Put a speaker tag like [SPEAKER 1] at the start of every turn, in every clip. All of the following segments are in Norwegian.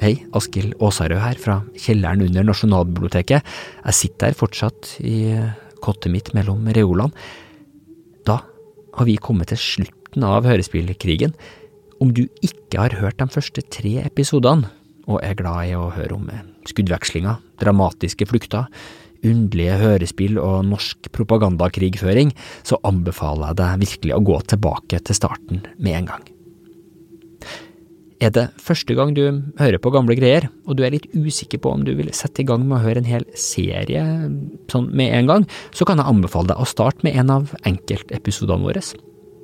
[SPEAKER 1] Hei, Askild Aasarød her, fra kjelleren under Nasjonalbiblioteket. Jeg sitter her fortsatt i kottet mitt mellom reolene. Da har vi kommet til slutten av hørespillkrigen. Om du ikke har hørt de første tre episodene, og er glad i å høre om skuddvekslinger, dramatiske flukter, underlige hørespill og norsk propagandakrigføring, så anbefaler jeg deg virkelig å gå tilbake til starten med en gang. Er det første gang du hører på gamle greier, og du er litt usikker på om du vil sette i gang med å høre en hel serie sånn med en gang, så kan jeg anbefale deg å starte med en av enkeltepisodene våre.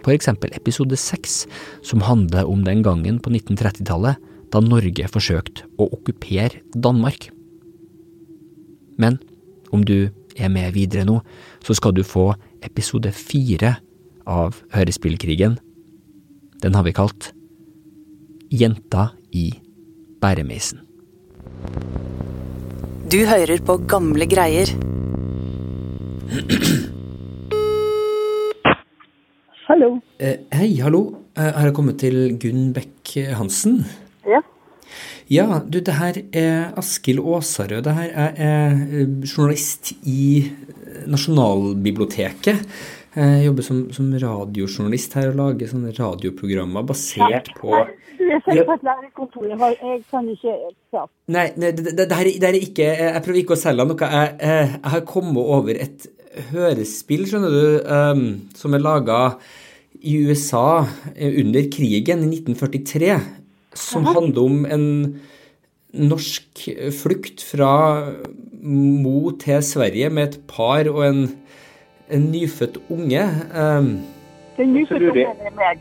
[SPEAKER 1] For eksempel episode seks, som handler om den gangen på 1930-tallet da Norge forsøkte å okkupere Danmark. Men om du er med videre nå, så skal du få episode fire av Hørespillkrigen. Den har vi kalt Jenta i bæremeisen.
[SPEAKER 2] Du hører på gamle greier.
[SPEAKER 3] Hallo.
[SPEAKER 1] Eh, hei, hallo. Jeg har jeg kommet til Gunn Bekk Hansen?
[SPEAKER 3] Ja.
[SPEAKER 1] Ja, du, det her er Askild Aasarød. Det her er, er eh, journalist i Nasjonalbiblioteket. Jeg jobber som, som radiojournalist her og lager sånne radioprogrammer basert på
[SPEAKER 3] Jeg er på et lærerkontor. Jeg, jeg kan ikke eksamen.
[SPEAKER 1] Nei, nei det, det, det, her, det her er ikke Jeg prøver ikke å selge noe. Jeg, jeg, jeg har kommet over et hørespill, skjønner du, um, som er laga i USA under krigen i 1943, som handler om en norsk flukt fra Mo til Sverige med et par og en, en nyfødt unge. Um,
[SPEAKER 3] Den nyfødte ungen er meg.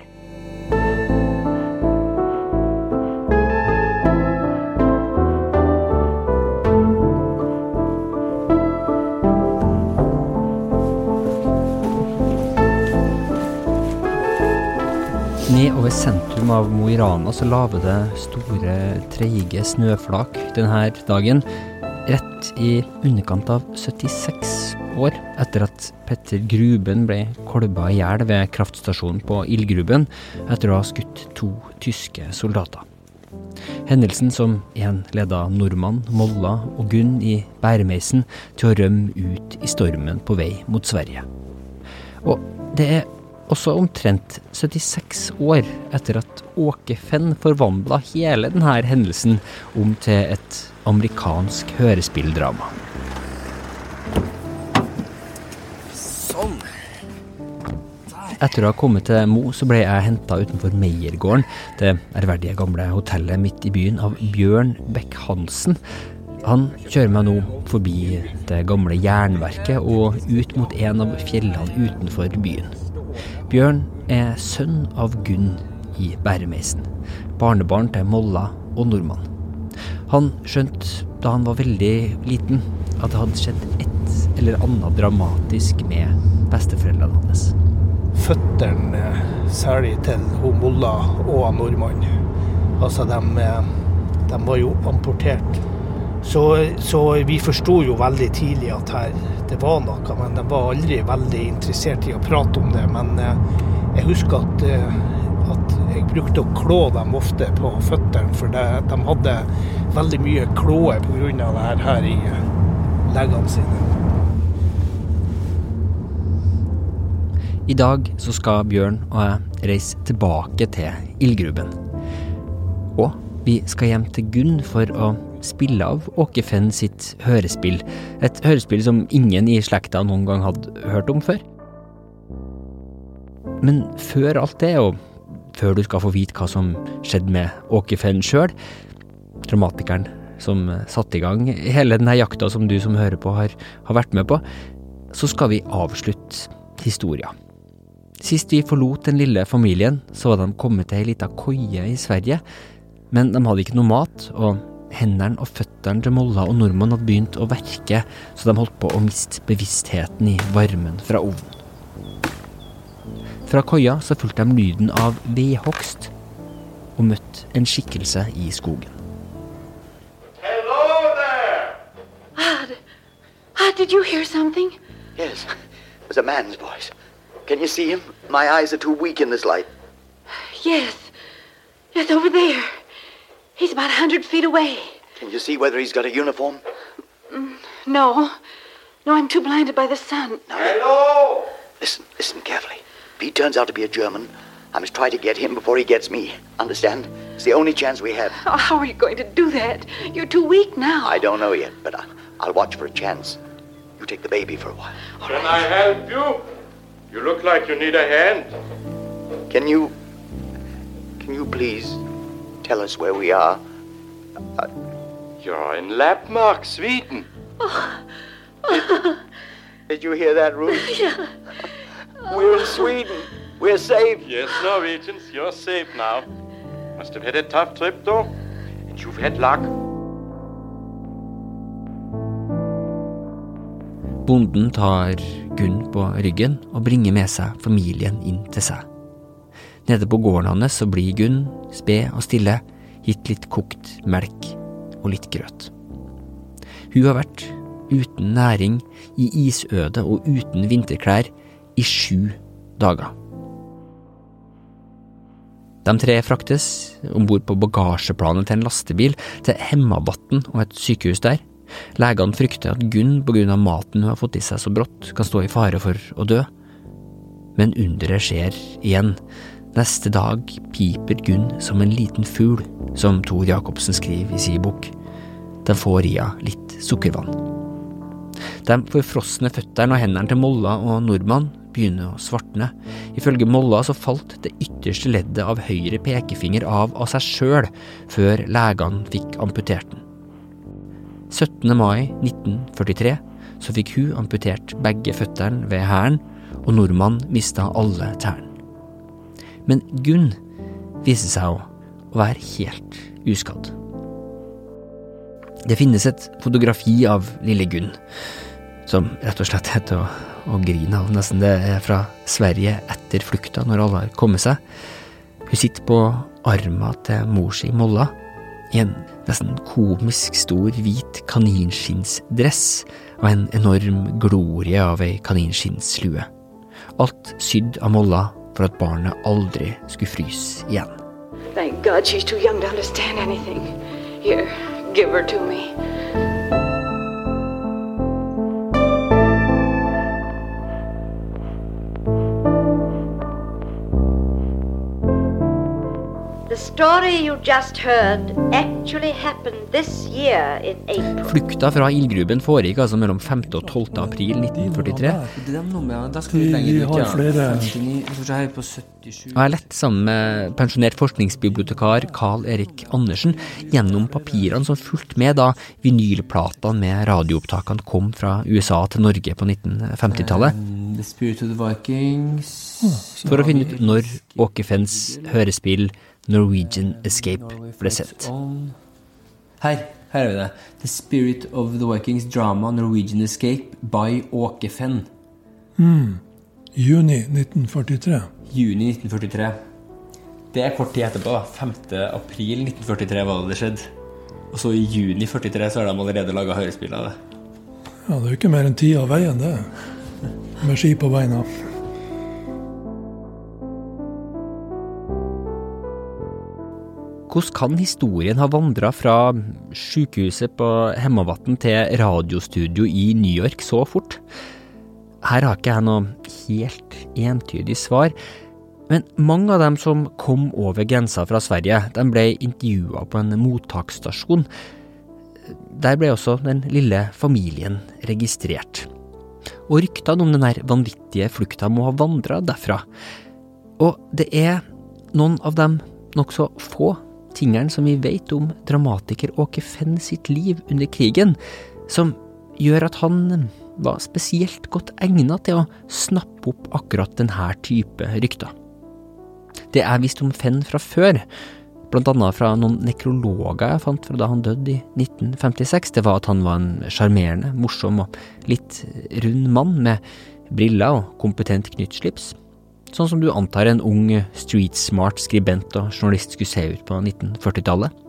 [SPEAKER 1] Nedover sentrum av Mo i Rana så laver det store, treige snøflak denne dagen. Rett i underkant av 76 år etter at Petter Gruben ble kolba i hjel ved kraftstasjonen på Ildgruben etter å ha skutt to tyske soldater. Hendelsen som igjen leda nordmann, Molla og Gunn i bæremeisen til å rømme ut i stormen på vei mot Sverige. Og det er også omtrent 76 år etter at Åke Fenn forvandla hele denne hendelsen om til et amerikansk hørespilldrama. Etter å ha kommet til Mo, så ble jeg henta utenfor Meiergården, det ærverdige gamle hotellet midt i byen, av Bjørn Beck-Hansen. Han kjører meg nå forbi det gamle jernverket og ut mot en av fjellene utenfor byen. Bjørn er sønn av Gunn i bæremeisen, barnebarn til Molla og nordmann. Han skjønte da han var veldig liten at det hadde skjedd et eller annet dramatisk med besteforeldrene hans.
[SPEAKER 4] Føttene, særlig til hun Molla og nordmannen. altså de, de var jo amportert. Så, så vi forsto jo veldig tidlig at her, det var noe, men de var aldri veldig interessert i å prate om det. Men eh, jeg husker at, eh, at jeg brukte å klå dem ofte på føttene, for det, de hadde veldig mye klåe pga. det her, her i eh, leggene sine.
[SPEAKER 1] I dag så skal Bjørn og jeg reise tilbake til ildgruben. Og vi skal hjem til Gunn for å spille av Åke Fenn sitt hørespill. Et hørespill som ingen i slekta noen gang hadde hørt om før. Men før alt det, og før du skal få vite hva som skjedde med Åke Fenn sjøl, dramatikeren som satte i gang hele denne jakta som du som hører på har, har vært med på, så skal vi avslutte historia. Sist vi forlot den lille familien, så var de kommet til ei lita koie i Sverige, men de hadde ikke noe mat, og hendene og føttene til Molla og nordmann hadde begynt å verke, så de holdt på å miste bevisstheten i varmen fra ovnen. Fra koia så fulgte de lyden av vedhogst, og møtte en skikkelse i skogen.
[SPEAKER 5] Hello there!
[SPEAKER 6] Ah, d- ah, did you hear something?
[SPEAKER 5] Yes, it was a man's voice. Can you see him? My eyes are too weak in this light.
[SPEAKER 6] Yes. Yes, over there. He's about a hundred feet away.
[SPEAKER 5] Can you see whether he's got a uniform?
[SPEAKER 6] Mm, no. No, I'm too blinded by the sun.
[SPEAKER 5] Hello! Listen, listen carefully. If he turns out to be a German, I must try to get him before he gets me. Understand? It's the only chance we have.
[SPEAKER 6] Oh, how are you going to do that? You're too weak now.
[SPEAKER 5] I don't know yet, but I, I'll watch for a chance. You take the baby for a while.
[SPEAKER 7] Can I help you? You look like you need a hand.
[SPEAKER 5] Can you. Can you please tell us where we are?
[SPEAKER 7] Uh, you're in Lappmark, Sweden. Oh.
[SPEAKER 5] Did you hear that, Ruth? Yeah. We're in Sweden. We're safe.
[SPEAKER 7] Yes, Norwegians, you're safe now. Must have had a tough trip, though. And you've had luck.
[SPEAKER 1] Bonden tar Gunn på ryggen og bringer med seg familien inn til seg. Nede på gården hans så blir Gunn, sped og stille, gitt litt kokt melk og litt grøt. Hun har vært uten næring, i isøde og uten vinterklær i sju dager. De tre fraktes om bord på bagasjeplanet til en lastebil til Hemmavatn og et sykehus der. Legene frykter at Gunn, på grunn av maten hun har fått i seg så brått, kan stå i fare for å dø. Men underet skjer igjen. Neste dag piper Gunn som en liten fugl, som Tor Jacobsen skriver i sin bok. De får i henne litt sukkervann. De forfrosne føttene og hendene til Molla og nordmann begynner å svartne. Ifølge Molla så falt det ytterste leddet av høyre pekefinger av av seg sjøl, før legene fikk amputert den. 17. mai 1943 så fikk hun amputert begge føttene ved hæren, og nordmann mista alle tærne. Men Gunn viste seg å være helt uskadd. Det finnes et fotografi av lille Gunn, som rett og slett heter å, å grine av, nesten. Det er fra Sverige etter flukta, når alle har kommet seg. Hun sitter på armen til mor si Molla, i en nesten komisk stor hvit kaninskinnsdress og en enorm glorie av ei kaninskinnslue. Alt sydd av Molla for at barnet aldri skulle fryse igjen.
[SPEAKER 6] Thank God she's too young to understand anything. Here, give her to me.
[SPEAKER 1] Flukta fra ildgruben foregikk altså mellom 5. og 12. april 1943.
[SPEAKER 4] Vi har flere
[SPEAKER 1] Og jeg lette sammen med pensjonert forskningsbibliotekar Carl Erik Andersen gjennom papirene som fulgte med da vinylplatene med radioopptakene kom fra USA til Norge på 1950-tallet.
[SPEAKER 8] The Spirit of the Vikings
[SPEAKER 1] For å finne ut når Åke Fens hørespill Norwegian Escape ble sett.
[SPEAKER 8] Her, her er vi det. The Spirit of the Vikings Drama Norwegian Escape by Åke Fenn.
[SPEAKER 9] Juni 1943.
[SPEAKER 8] Juni 1943. Det er kort tid etterpå. 5. april 1943 var det det skjedde. Og så i juni 43 så har de allerede laga hørespill av det.
[SPEAKER 9] Ja, det er jo ikke mer enn ti av veien, det. Med ski på beina.
[SPEAKER 1] Hvordan kan historien ha vandra fra sykehuset på Hemmavatn til radiostudio i New York så fort? Her har ikke jeg noe helt entydig svar, men mange av dem som kom over grensa fra Sverige, de ble intervjua på en mottaksstasjon. Der ble også den lille familien registrert. Og ryktene om den vanvittige flukta må ha vandra derfra. Og det er noen av dem nokså få tingene som vi vet om dramatiker Åke Fenn sitt liv under krigen, som gjør at han var spesielt godt egnet til å snappe opp akkurat denne type rykter. Det er visst om Fenn fra før, blant annet fra noen nekrologer jeg fant fra da han døde i 1956. Det var at han var en sjarmerende, morsom og litt rund mann med briller og kompetent knyttslips sånn som du antar en ung, street-smart skribent og journalist skulle se ut på 1940-tallet.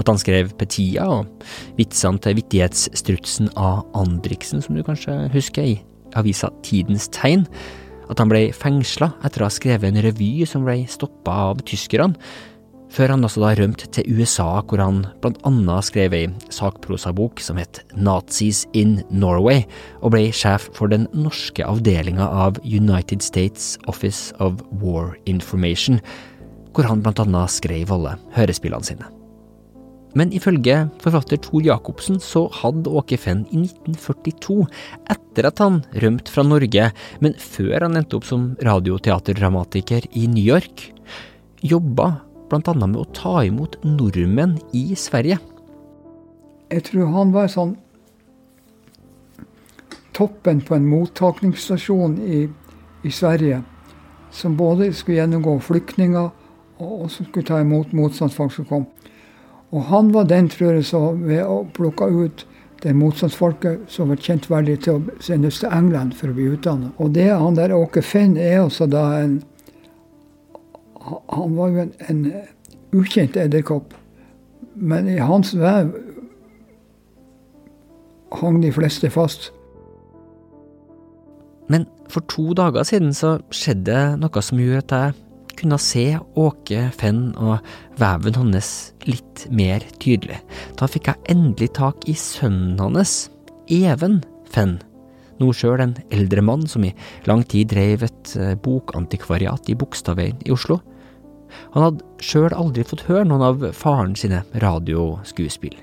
[SPEAKER 1] At han skrev Petia og vitsene til vittighetsstrutsen A. Andriksen, som du kanskje husker, i avisa Tidens Tegn. At han ble fengsla etter å ha skrevet en revy som ble stoppa av tyskerne. Før han altså da rømte til USA, hvor han blant annet skrev ei sakprosabok som het Nazis in Norway, og ble sjef for den norske avdelinga av United States Office of War Information, hvor han blant annet skrev alle hørespillene sine. Men ifølge forfatter Tor Jacobsen så hadde Åke Fenn i 1942, etter at han rømte fra Norge, men før han endte opp som radioteaterdramatiker i New York, jobba bl.a. med å ta imot nordmenn i Sverige.
[SPEAKER 10] Jeg tror han var sånn toppen på en mottakningsstasjon i, i Sverige, som både skulle gjennomgå flyktninger og som skulle ta imot motstandsfolk som kom. Og han var den, tror jeg, som ved å plukke ut det motstandsfolket som var kjent veldig til å sendes til England for å bli utdannet. Og det han der Åke Finn er altså da en Han var jo en, en ukjent edderkopp. Men i hans vev hang de fleste fast.
[SPEAKER 1] Men for to dager siden så skjedde noe som gjorde at jeg kunne se Åke Fenn og veven hans litt mer tydelig. Da fikk jeg endelig tak i sønnen hans, Even Fenn. Nå sjøl en eldre mann som i lang tid drev et eh, bokantikvariat i Bogstadveien i Oslo. Han hadde sjøl aldri fått høre noen av faren sine radioskuespill.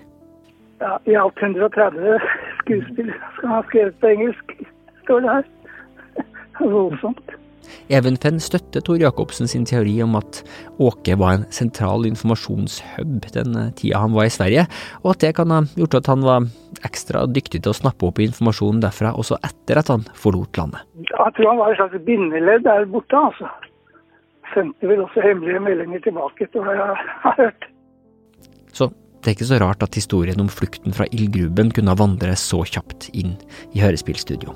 [SPEAKER 3] Ja, I alt 130 skuespill skal han ha skrevet på engelsk, står det her. Voldsomt.
[SPEAKER 1] Evenfen støtter Tor Jacobsen sin teori om at Åke var en sentral informasjonshub den tida han var i Sverige, og at det kan ha gjort at han var ekstra dyktig til å snappe opp informasjonen derfra også etter at han forlot landet.
[SPEAKER 3] Jeg tror han var et slags bindeledd der borte, altså. Sendte vel også hemmelige meldinger tilbake til hva jeg har hørt.
[SPEAKER 1] Så det er ikke så rart at historien om flukten fra ildgruben kunne vandre så kjapt inn i hørespillstudio.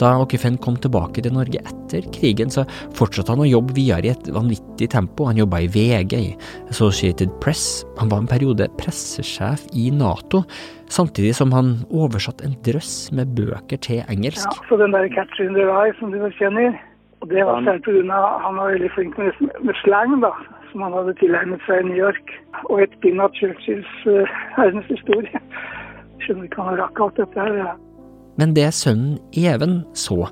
[SPEAKER 1] Da Okefen kom tilbake til Norge etter krigen, så fortsatte han å jobbe videre i et vanvittig tempo. Han jobba i VG, i Associated Press. Han var en periode pressesjef i Nato, samtidig som han oversatte en drøss med bøker til engelsk.
[SPEAKER 3] Ja, så den der 'Catch in the Rye' som du kjenner, og det var særlig pga. han var veldig flink med, med slang, da, som han hadde tilegnet seg i New York. Og et bind av Churchills uh, verdens historie. Skjønner ikke han rakk alt dette her. Ja.
[SPEAKER 1] Men det sønnen Even så,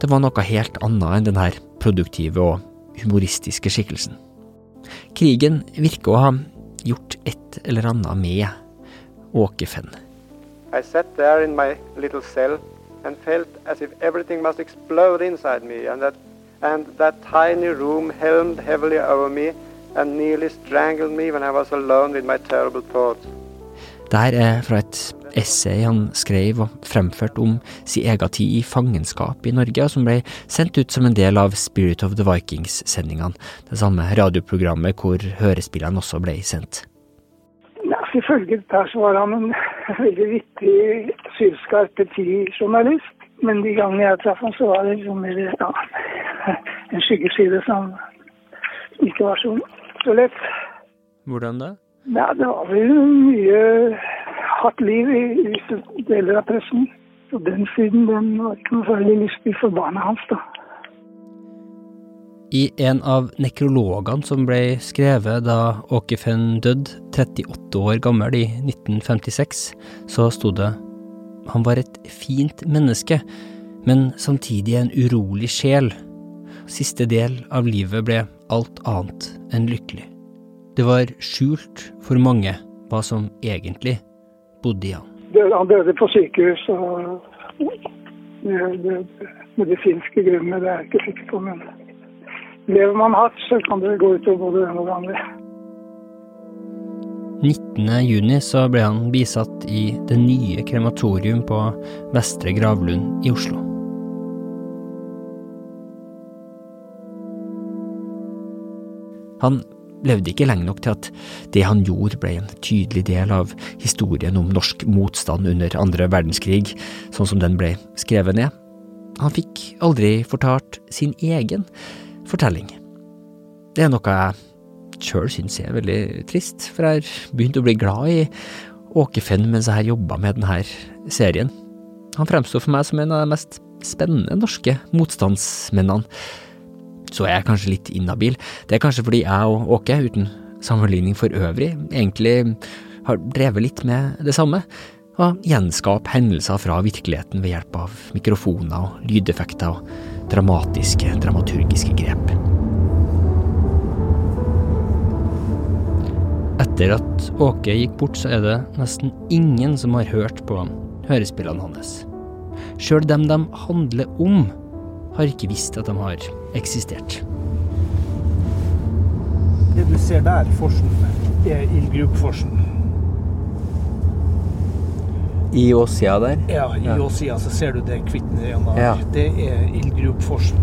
[SPEAKER 1] det var noe helt annet enn denne produktive og humoristiske skikkelsen. Krigen virker å ha gjort et eller annet med Åke Fenn.
[SPEAKER 11] I sat there in my little cell and felt as if everything must explode inside me, and that, and that tiny room helmed heavily over me and nearly strangled me when I was alone with my terrible thoughts.
[SPEAKER 1] Det her er fra et essay han skrev og fremførte om sin egen tid i fangenskap i Norge, og som ble sendt ut som en del av Spirit of the Vikings-sendingene, det samme radioprogrammet hvor hørespillene også ble sendt.
[SPEAKER 3] Ifølge dette så var han en veldig vittig, sylskarp journalist Men de gangene jeg traff ham, så var det liksom mer ja, en skyggeside som ikke var så, så lett.
[SPEAKER 1] Hvordan da?
[SPEAKER 3] Ja, det var vel mye hardt liv i visse deler av pressen. Så den siden den var ikke noe særlig lystig for barna hans, da.
[SPEAKER 1] I en av nekrologene som ble skrevet da Åkefen døde, 38 år gammel i 1956, så sto det han var et fint menneske, men samtidig en urolig sjel. Siste del av livet ble alt annet enn lykkelig. Det var skjult for mange hva som egentlig bodde i han.
[SPEAKER 3] Han døde på sykehus, og medisinske grunner det er jeg ikke sikker på. Men lever man hardt, så kan det gå utover både det ene og det andre.
[SPEAKER 1] 19.6 så ble han bisatt i det nye krematorium på Vestre Gravlund i Oslo. Han levde ikke lenge nok til at det han gjorde ble en tydelig del av historien om norsk motstand under andre verdenskrig, sånn som den ble skrevet ned. Han fikk aldri fortalt sin egen fortelling. Det er noe jeg sjøl syns er veldig trist, for jeg har begynt å bli glad i Åke Fenn mens jeg har jobba med denne serien. Han fremsto for meg som en av de mest spennende norske motstandsmennene, Så er jeg kanskje litt inhabil. Det er kanskje fordi jeg og Åke, uten sammenligning for øvrig, egentlig har drevet litt med det samme. Å gjenskape hendelser fra virkeligheten ved hjelp av mikrofoner og lydeffekter og dramatiske, dramaturgiske grep. Etter at Åke gikk bort, så er det nesten ingen som har hørt på hørespillene hans. Sjøl dem de handler om, har ikke visst at de har eksistert.
[SPEAKER 4] Det du ser der, forsen, er ildgrupforsen.
[SPEAKER 8] I åssida der?
[SPEAKER 4] Ja, i ja. åssida så ser du det Kvitneøyene
[SPEAKER 8] Ja.
[SPEAKER 4] Det er ildgrupforsen.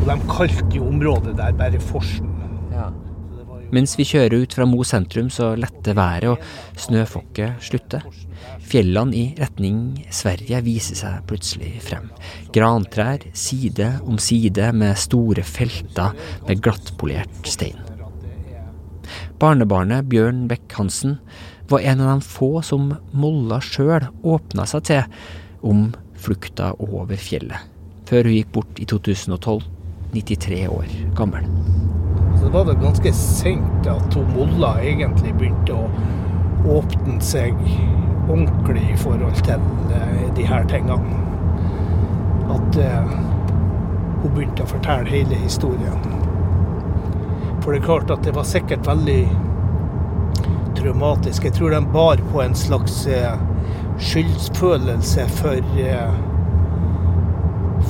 [SPEAKER 4] Og de kalte jo området der bare Forsen.
[SPEAKER 1] Mens vi kjører ut fra Mo sentrum, så letter været og snøfokket slutter. Fjellene i retning Sverige viser seg plutselig frem. Grantrær side om side med store felter med glattpolert stein. Barnebarnet Bjørn Beck-Hansen var en av de få som Molla sjøl åpna seg til om flukta over fjellet, før hun gikk bort i 2012, 93 år gammel.
[SPEAKER 4] Var det ganske sent at hun Molla egentlig begynte å åpne seg ordentlig i forhold til eh, de her tingene. At eh, hun begynte å fortelle hele historien. For det er klart at det var sikkert veldig traumatisk. Jeg tror de bar på en slags eh, skyldsfølelse for eh,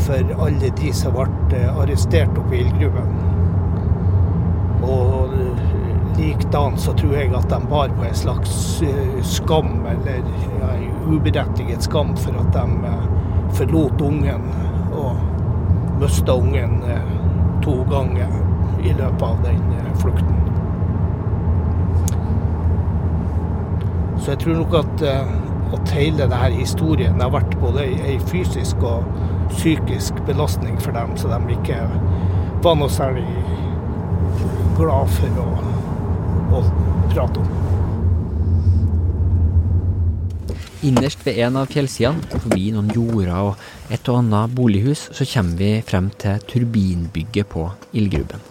[SPEAKER 4] for alle de som ble eh, arrestert oppe i ildgruven. Og likedan så tror jeg at de bar på en slags eh, skam, eller en uberettiget skam, for at de eh, forlot ungen og mista ungen eh, to ganger i løpet av den flukten. Så jeg tror nok at, at hele denne historien har vært både ei fysisk og psykisk belastning for dem, så de ikke var noe særlig glad for å, å prate om.
[SPEAKER 1] Innerst ved en av fjellsidene, forbi noen jorder og et og annet bolighus, så kommer vi frem til turbinbygget på ildgruben.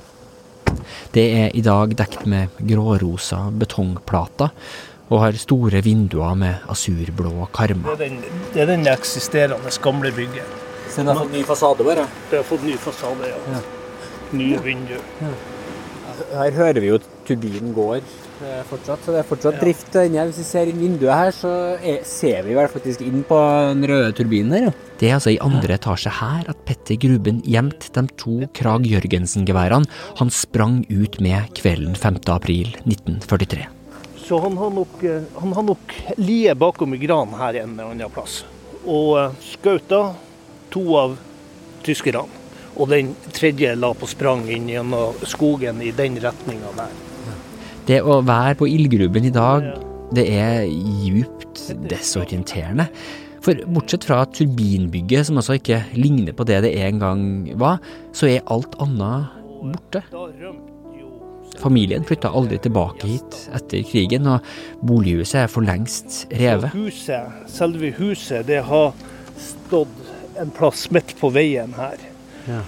[SPEAKER 1] Det er i dag dekt med grårosa betongplater og har store vinduer med asurblå karmer.
[SPEAKER 4] Det er den, det er den eksisterende gamle bygget.
[SPEAKER 8] Så den har fått ny fasade bare?
[SPEAKER 4] Det har fått ny fasade, ja.
[SPEAKER 8] Ja.
[SPEAKER 4] Nye vinduer.
[SPEAKER 8] Her hører vi jo turbinen går eh, fortsatt, så det er fortsatt drift inni her. Hvis vi ser inn vinduet her, så er, ser vi vel faktisk inn på den røde turbinen her. Ja.
[SPEAKER 1] Det er altså i andre etasje her at Petter Gruben gjemte de to Krag Jørgensen-geværene han sprang ut med kvelden 5. april 1943.
[SPEAKER 4] Så han har nok, eh, han har nok lie bakom i gran her en eller annen plass. Og eh, skauta to av tyskerne. Og den tredje la på sprang inn gjennom skogen i den retninga der.
[SPEAKER 1] Det å være på ildgruben i dag, det er djupt desorienterende. For bortsett fra turbinbygget, som altså ikke ligner på det det en gang var, så er alt annet borte. Familien flytta aldri tilbake hit etter krigen, og bolighuset er for lengst revet.
[SPEAKER 4] Huset, selve huset, det har stått en plass midt på veien her.
[SPEAKER 8] Ja.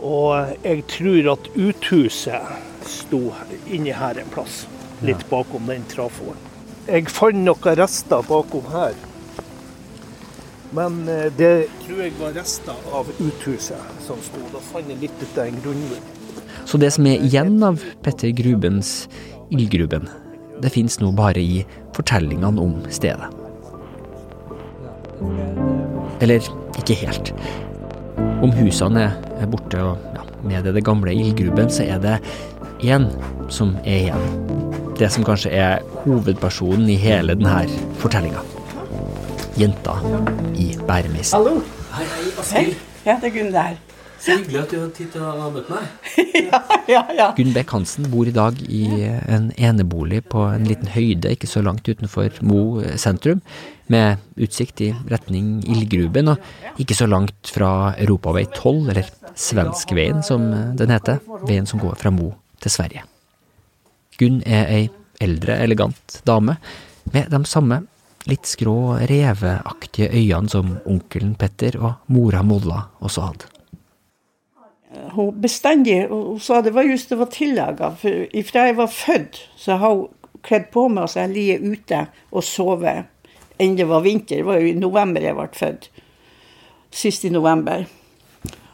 [SPEAKER 4] Og jeg tror at uthuset sto inni her en plass, litt bakom den trafoen. Jeg fant noen rester bakom her. Men eh, det tror jeg var rester av uthuset som sto. Da fant jeg litt ut av en grunnmur.
[SPEAKER 1] Så det som er igjen av Petter Grubens ildgruben, det fins nå bare i fortellingene om stedet. Eller ikke helt. Om husene er borte og ja, med det, det gamle ildgruben, så er det én som er igjen. Det som kanskje er hovedpersonen i hele denne fortellinga. Jenta i bæremeisen.
[SPEAKER 12] Hallo.
[SPEAKER 8] Hei, hei,
[SPEAKER 12] Hei.
[SPEAKER 8] Astrid.
[SPEAKER 12] Ja, det er Gunn der.
[SPEAKER 8] Så hyggelig at du har tid til å møte meg.
[SPEAKER 12] Ja, ja.
[SPEAKER 1] Gunn Beck Hansen bor i dag i en enebolig på en liten høyde ikke så langt utenfor Mo sentrum, med utsikt i retning ildgruben, og ikke så langt fra Europavei 12, eller Svenskveien som den heter, veien som går fra Mo til Sverige. Gunn er ei eldre, elegant dame med de samme litt skrå, reveaktige øynene som onkelen Petter og mora Molla også hadde.
[SPEAKER 12] Hun bestandig Hun sa det var just det var tillaga. For ifra jeg var født, så har hun kledd på meg, og så har jeg ligget ute og sovet enn det var vinter. Det var jo i november jeg ble født. Sist i november.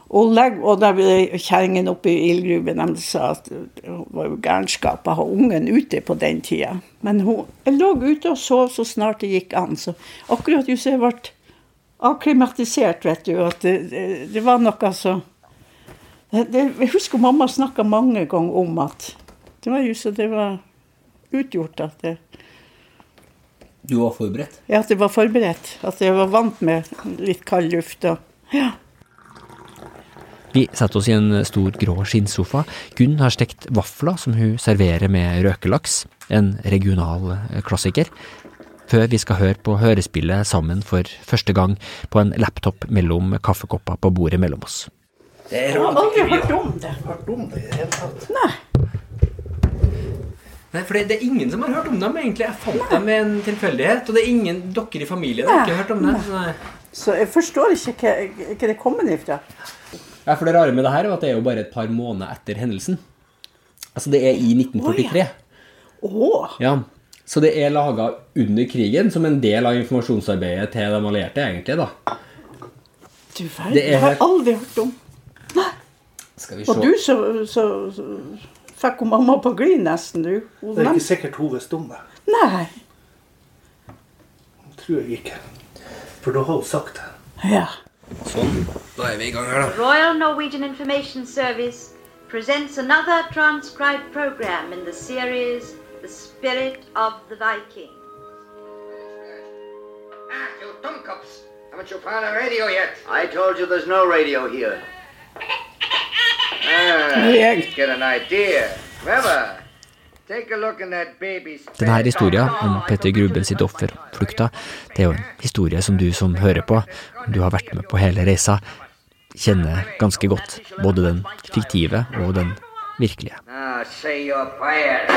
[SPEAKER 12] Og, legg, og ble kjerringen oppe i ildgruben de sa at det var jo gærenskap å ha ungen ute på den tida. Men hun, jeg lå ute og sov så snart det gikk an. Så akkurat just jeg ble akklimatisert, vet du, at det, det, det var noe så det, det, Jeg husker mamma snakka mange ganger om at det var jo så det var utgjort at det
[SPEAKER 8] Du var forberedt?
[SPEAKER 12] Ja, at jeg var forberedt. At jeg var vant med litt kald luft og Ja.
[SPEAKER 1] Vi setter oss i en stor grå skinnsofa. Gunn har stekt vafler som hun serverer med røkelaks, en regional eh, klassiker. Før vi skal høre på hørespillet sammen for første gang på en laptop mellom kaffekopper på bordet mellom oss.
[SPEAKER 4] Det
[SPEAKER 12] Jeg har aldri hørt om det.
[SPEAKER 4] hørt om det i det hele tatt.
[SPEAKER 12] Nei.
[SPEAKER 8] Nei, for det, det er ingen som har hørt om dem, egentlig. Jeg fant dem med en tilfeldighet. Og det er ingen dere i familien har ikke hørt om det. Nei.
[SPEAKER 12] Så jeg forstår ikke hva, hva det kommer ifra.
[SPEAKER 8] Ja, for det rare med det her er jo at det er jo bare et par måneder etter hendelsen. Altså, det er i 1943.
[SPEAKER 12] Åh,
[SPEAKER 8] Ja, Så det er laga under krigen som en del av informasjonsarbeidet til de allierte, egentlig, da.
[SPEAKER 12] du verden.
[SPEAKER 8] Det er
[SPEAKER 12] Jeg har
[SPEAKER 8] helt-
[SPEAKER 12] aldri hørt om.
[SPEAKER 8] Skal vi se
[SPEAKER 12] Og du, så, så, så fikk hun mamma på glid nesten, du. Hun
[SPEAKER 4] Det er
[SPEAKER 12] nem-
[SPEAKER 4] ikke sikkert hun visste om det.
[SPEAKER 12] Nei.
[SPEAKER 4] Tror jeg ikke. For da har hun sagt det.
[SPEAKER 12] Ja.
[SPEAKER 8] Sånn. Da er vi i gang her, da.
[SPEAKER 13] Royal Norwegian Information Service presents another transcribed program in the series The Spirit of the Viking.
[SPEAKER 5] Ah, you dumbcups! Haven't you found a radio yet? I told you there's no radio here.
[SPEAKER 1] Denne historien om Petter Gruben sitt offer, flukta, det er jo en historie som du som hører på, om du har vært med på hele reisa, kjenner ganske godt. Både den fiktive og den virkelige.
[SPEAKER 5] Prayers.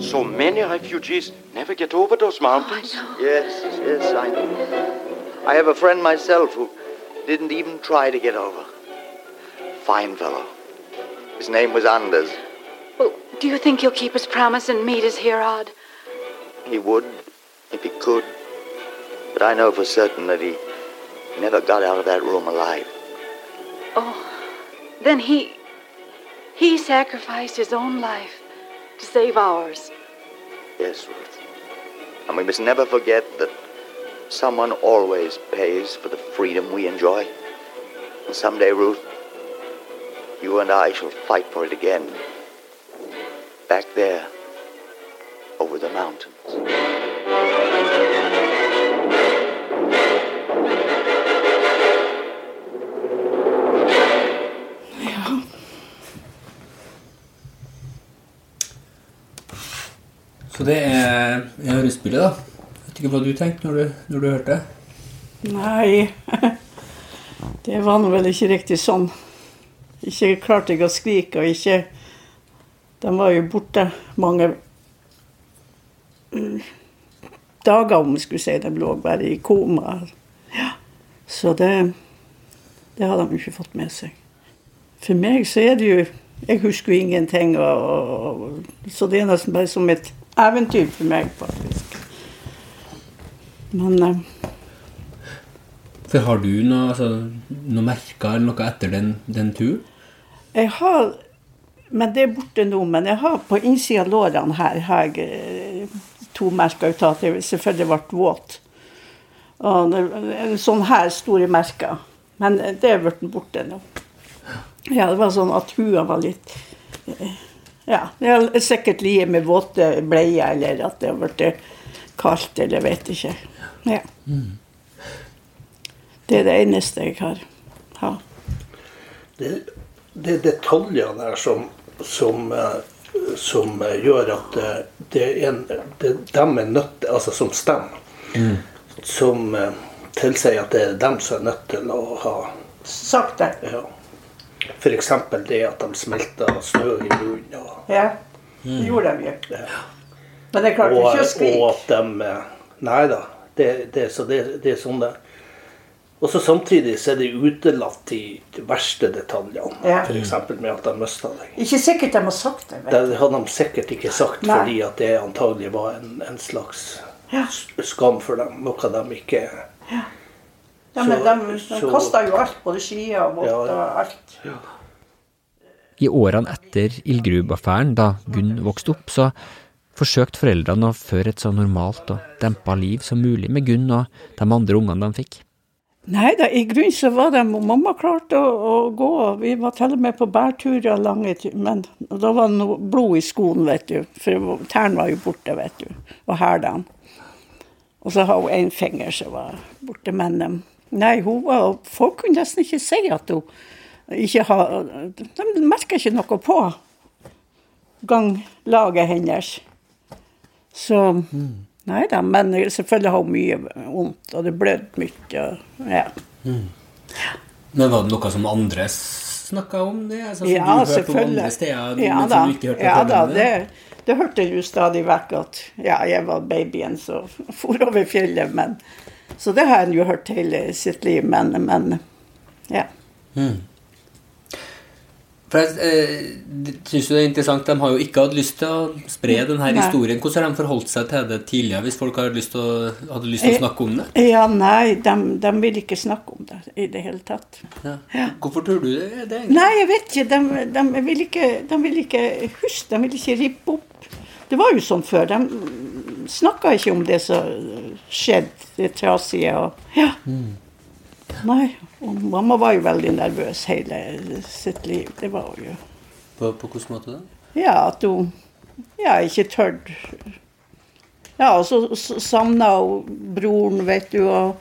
[SPEAKER 7] So many refugees never get over those mountains.
[SPEAKER 5] Yes, yes, I know. I have a friend myself who didn't even try to get over. Fine fellow. His name was Anders.
[SPEAKER 6] Well, do you think he'll keep his promise and meet us here, Odd?
[SPEAKER 5] He would, if he could. But I know for certain that he never got out of that room alive.
[SPEAKER 6] Oh, then he. he sacrificed his own life to save ours.
[SPEAKER 5] Yes, Ruth. And we must never forget that someone always pays for the freedom we enjoy. And someday, Ruth, you and I shall fight for it again. Back there, over the mountains.
[SPEAKER 8] Så det er hørespillet, da. Ikke hva du tenkte når du, når du hørte?
[SPEAKER 12] Nei, det var nå vel ikke riktig sånn. Ikke klarte jeg å skrike, og ikke De var jo borte mange mm, dager, om vi skulle si. De lå bare i koma. Ja. Så det, det har de ikke fått med seg. For meg så er det jo Jeg husker jo ingenting, og, og, så det er nesten bare som et eventyr for meg, faktisk. Men eh,
[SPEAKER 8] For har du noe, altså, noe merker eller noe etter den, den turen?
[SPEAKER 12] Jeg har Men det er borte nå. Men jeg har på innsida av lårene her har jeg eh, to merker ut av at jeg selvfølgelig ble våt. Og en sånn her store merker. Men det er blitt borte nå. Ja, det var sånn at hua var litt eh, Ja, det er sikkert lie med våte bleier, eller at det har blitt kaldt, eller vet ikke. Ja. Det er det eneste jeg har. Ha.
[SPEAKER 4] Det, det er detaljer der som, som, eh, som gjør at det er en, det, dem er nødt Altså som stemmer. Som eh, tilsier at det er dem som er nødt til å ha
[SPEAKER 12] Sagt det.
[SPEAKER 4] Ja. F.eks. det at de smelter snø i bunnen. Og,
[SPEAKER 12] Ja, det gjorde de jo. Men det klarte ikke å
[SPEAKER 4] og
[SPEAKER 12] skrike.
[SPEAKER 4] at de eh, Nei da. Det, det, så det, det er sånne Og så samtidig så er det utelatt de verste detaljene.
[SPEAKER 12] Ja.
[SPEAKER 4] F.eks. med at de mista deg.
[SPEAKER 12] Ikke sikkert de har sagt det.
[SPEAKER 4] Det hadde de sikkert ikke sagt
[SPEAKER 12] Nei.
[SPEAKER 4] fordi at det antagelig var en, en slags
[SPEAKER 12] Ja.
[SPEAKER 4] skam for dem. Noe de ikke
[SPEAKER 12] Ja, men
[SPEAKER 4] Så-
[SPEAKER 12] de, de kasta jo alt, både skier og votter
[SPEAKER 4] Ja, ja.
[SPEAKER 12] og alt.
[SPEAKER 1] I årene etter ildgruveaffæren, da Gunn vokste opp, så forsøkte foreldrene å føre et så normalt og dempa liv som mulig med Gunn og de andre ungene de fikk.
[SPEAKER 12] Nei da, i grunnen så var de og Mamma klarte å, å gå. Vi var til og med på bærturer lange. Men da var det noe blod i skoen, vet du. For tærne var jo borte, vet du. Og hælene. Og så har hun én finger som var borte. Men em, nei, hun var Folk kunne nesten ikke si at hun ikke har De merka ikke noe på ganglaget hennes. Så Nei da, men selvfølgelig har hun mye vondt, og det blødde mye. Ja. Ja.
[SPEAKER 8] Men var det noe som andre snakka om? det? Altså, som
[SPEAKER 12] ja,
[SPEAKER 8] du hørte om andre steder,
[SPEAKER 12] ja, da. ja, da, det, det hørte jeg jo stadig vekk at ja, jeg var babyen som for over fjellet. Men, så det har en jo hørt hele sitt liv, men, men ja.
[SPEAKER 8] Mm. For jeg eh, synes jo det er interessant, De har jo ikke hatt lyst til å spre denne
[SPEAKER 12] Nei.
[SPEAKER 8] historien. Hvordan har de forholdt seg til det tidligere, hvis folk hadde lyst til å, lyst til å snakke om det?
[SPEAKER 12] Ja, nei, de, de vil ikke snakke om det i det hele tatt.
[SPEAKER 8] Ja. Hvorfor tror du det? det er
[SPEAKER 12] Nei, jeg vet ikke. De, de, vil ikke. de vil ikke huske, de vil ikke rippe opp. Det var jo sånn før. De snakka ikke om det som skjedde, det trasige. Og, ja. Nei. Og mamma var jo veldig nervøs hele sitt liv. Det var jo.
[SPEAKER 8] På, på hvilken måte da?
[SPEAKER 12] Ja, at hun ja, ikke tørde. Ja, og så, så savna hun broren, vet du, og,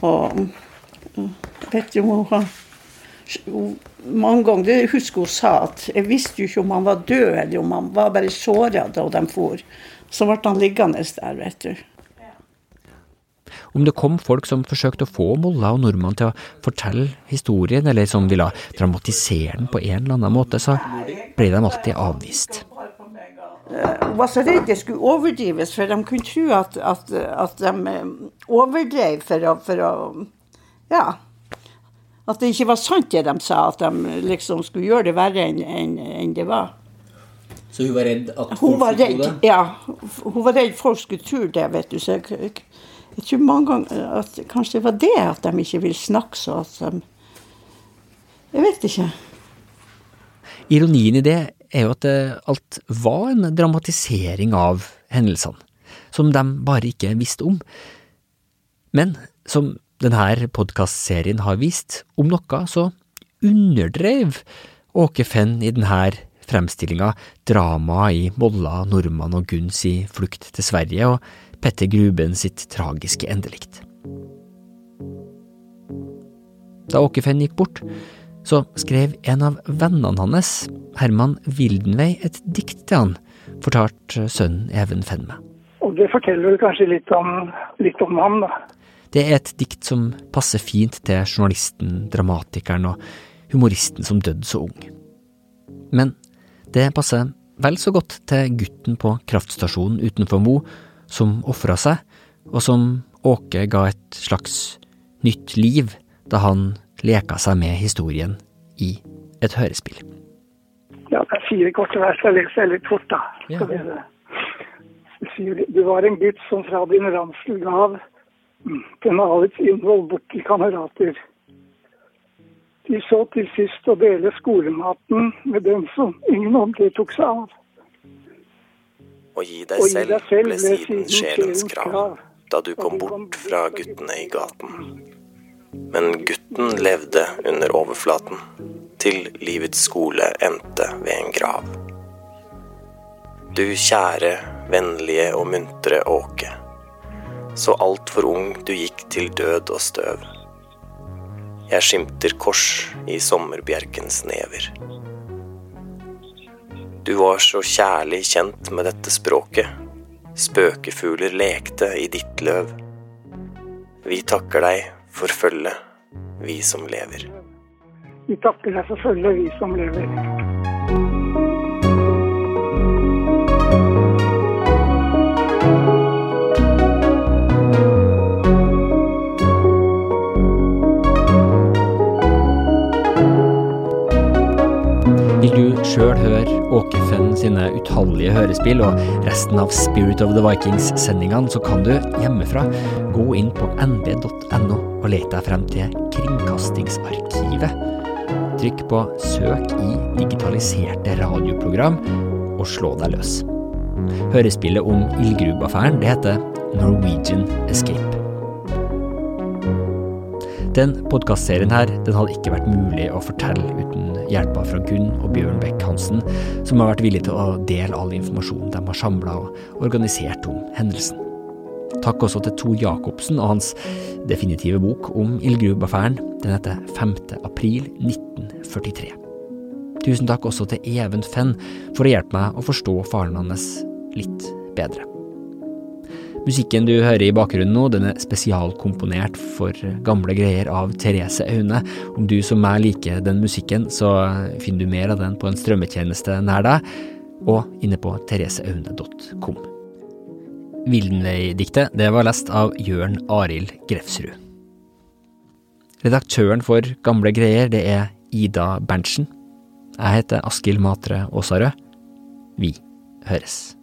[SPEAKER 12] og Vet du, hun har Mange ganger det husker hun sa at jeg visste jo ikke om han var død, eller om han var bare såra da de for. Så ble han liggende der, vet du.
[SPEAKER 1] Om det kom folk som forsøkte å få Molla og nordmannen til å fortelle historien, eller som ville dramatisere den på en eller annen måte, så ble de alltid avvist.
[SPEAKER 12] Hun var så redd det skulle overdrives, for de kunne tro at, at, at de eh, overdrev for å, for å Ja. At det ikke var sant det de sa, at de liksom skulle gjøre det verre enn en, en det var.
[SPEAKER 8] Så hun var redd at folk skulle tro det?
[SPEAKER 12] ja. Hun var redd folk skulle tro det, vet du. Så jeg, tror mange ganger at kanskje det var det at de ikke vil snakke så at de Jeg vet ikke.
[SPEAKER 1] Ironien i det er jo at det alt var en dramatisering av hendelsene, som de bare ikke visste om. Men som denne podkastserien har vist, om noe så underdrev Åke Fenn i denne fremstillinga dramaet i Molla, Nordmann og Gunns i flukt til Sverige, og Petter Gruben sitt tragiske endelikt. Da Åkefen gikk bort, så skrev en av vennene hans, Herman Wildenvey, et dikt til han, fortalte sønnen Even Fenn meg.
[SPEAKER 3] Og det forteller vel kanskje litt om, litt om ham, da.
[SPEAKER 1] Det er et dikt som passer fint til journalisten, dramatikeren og humoristen som døde så ung. Men det passer vel så godt til gutten på kraftstasjonen utenfor Mo, som ofra seg, og som Åke ga et slags nytt liv da han leka seg med historien i et hørespill.
[SPEAKER 3] Ja, det er fire korte vers. Jeg leser litt fort, da.
[SPEAKER 1] Ja.
[SPEAKER 3] Du var en gutt som fra din ransel gav mm, pennalets innhold bort til kamerater. De så til sist å dele skolematen med den som ingen andre tok seg av.
[SPEAKER 14] Å gi deg selv ble siden sjelens krav, da du kom bort fra guttene i gaten. Men gutten levde under overflaten, til livets skole endte ved en grav. Du kjære, vennlige og muntre Åke. Så altfor ung du gikk til død og støv. Jeg skimter kors i sommerbjerkens never. Du var så kjærlig kjent med dette språket. Spøkefugler lekte i ditt løv. Vi takker deg for følget, vi som lever.
[SPEAKER 3] Vi takker deg for følget, vi som lever.
[SPEAKER 1] Sjøl høre Åke Fenn sine utallige hørespill og resten av Spirit of the Vikings-sendingene, så kan du hjemmefra gå inn på nb.no og lete deg frem til Kringkastingsarkivet. Trykk på Søk i digitaliserte radioprogram, og slå deg løs. Hørespillet om ildgrubeaffæren, heter Norwegian Escape. Den podkastserien her, den hadde ikke vært mulig å fortelle uten hjelpa fra Gunn og Bjørn Beck Hansen, som har vært villige til å dele all informasjonen de har samla og organisert om hendelsen. Takk også til Tor Jacobsen og hans definitive bok om ildgrubeaffæren. Den heter 5. april 1943. Tusen takk også til Even Fenn for å hjelpe meg å forstå faren hans litt bedre. Musikken du hører i bakgrunnen nå, den er spesialkomponert for gamle greier av Therese Aune. Om du som meg liker den musikken, så finner du mer av den på en strømmetjeneste nær deg, og inne på thereseaune.com. Vildenvei-diktet det var lest av Jørn Arild Grefsrud. Redaktøren for Gamle greier det er Ida Berntsen. Jeg heter Askild Matre Aasarød. Vi høres.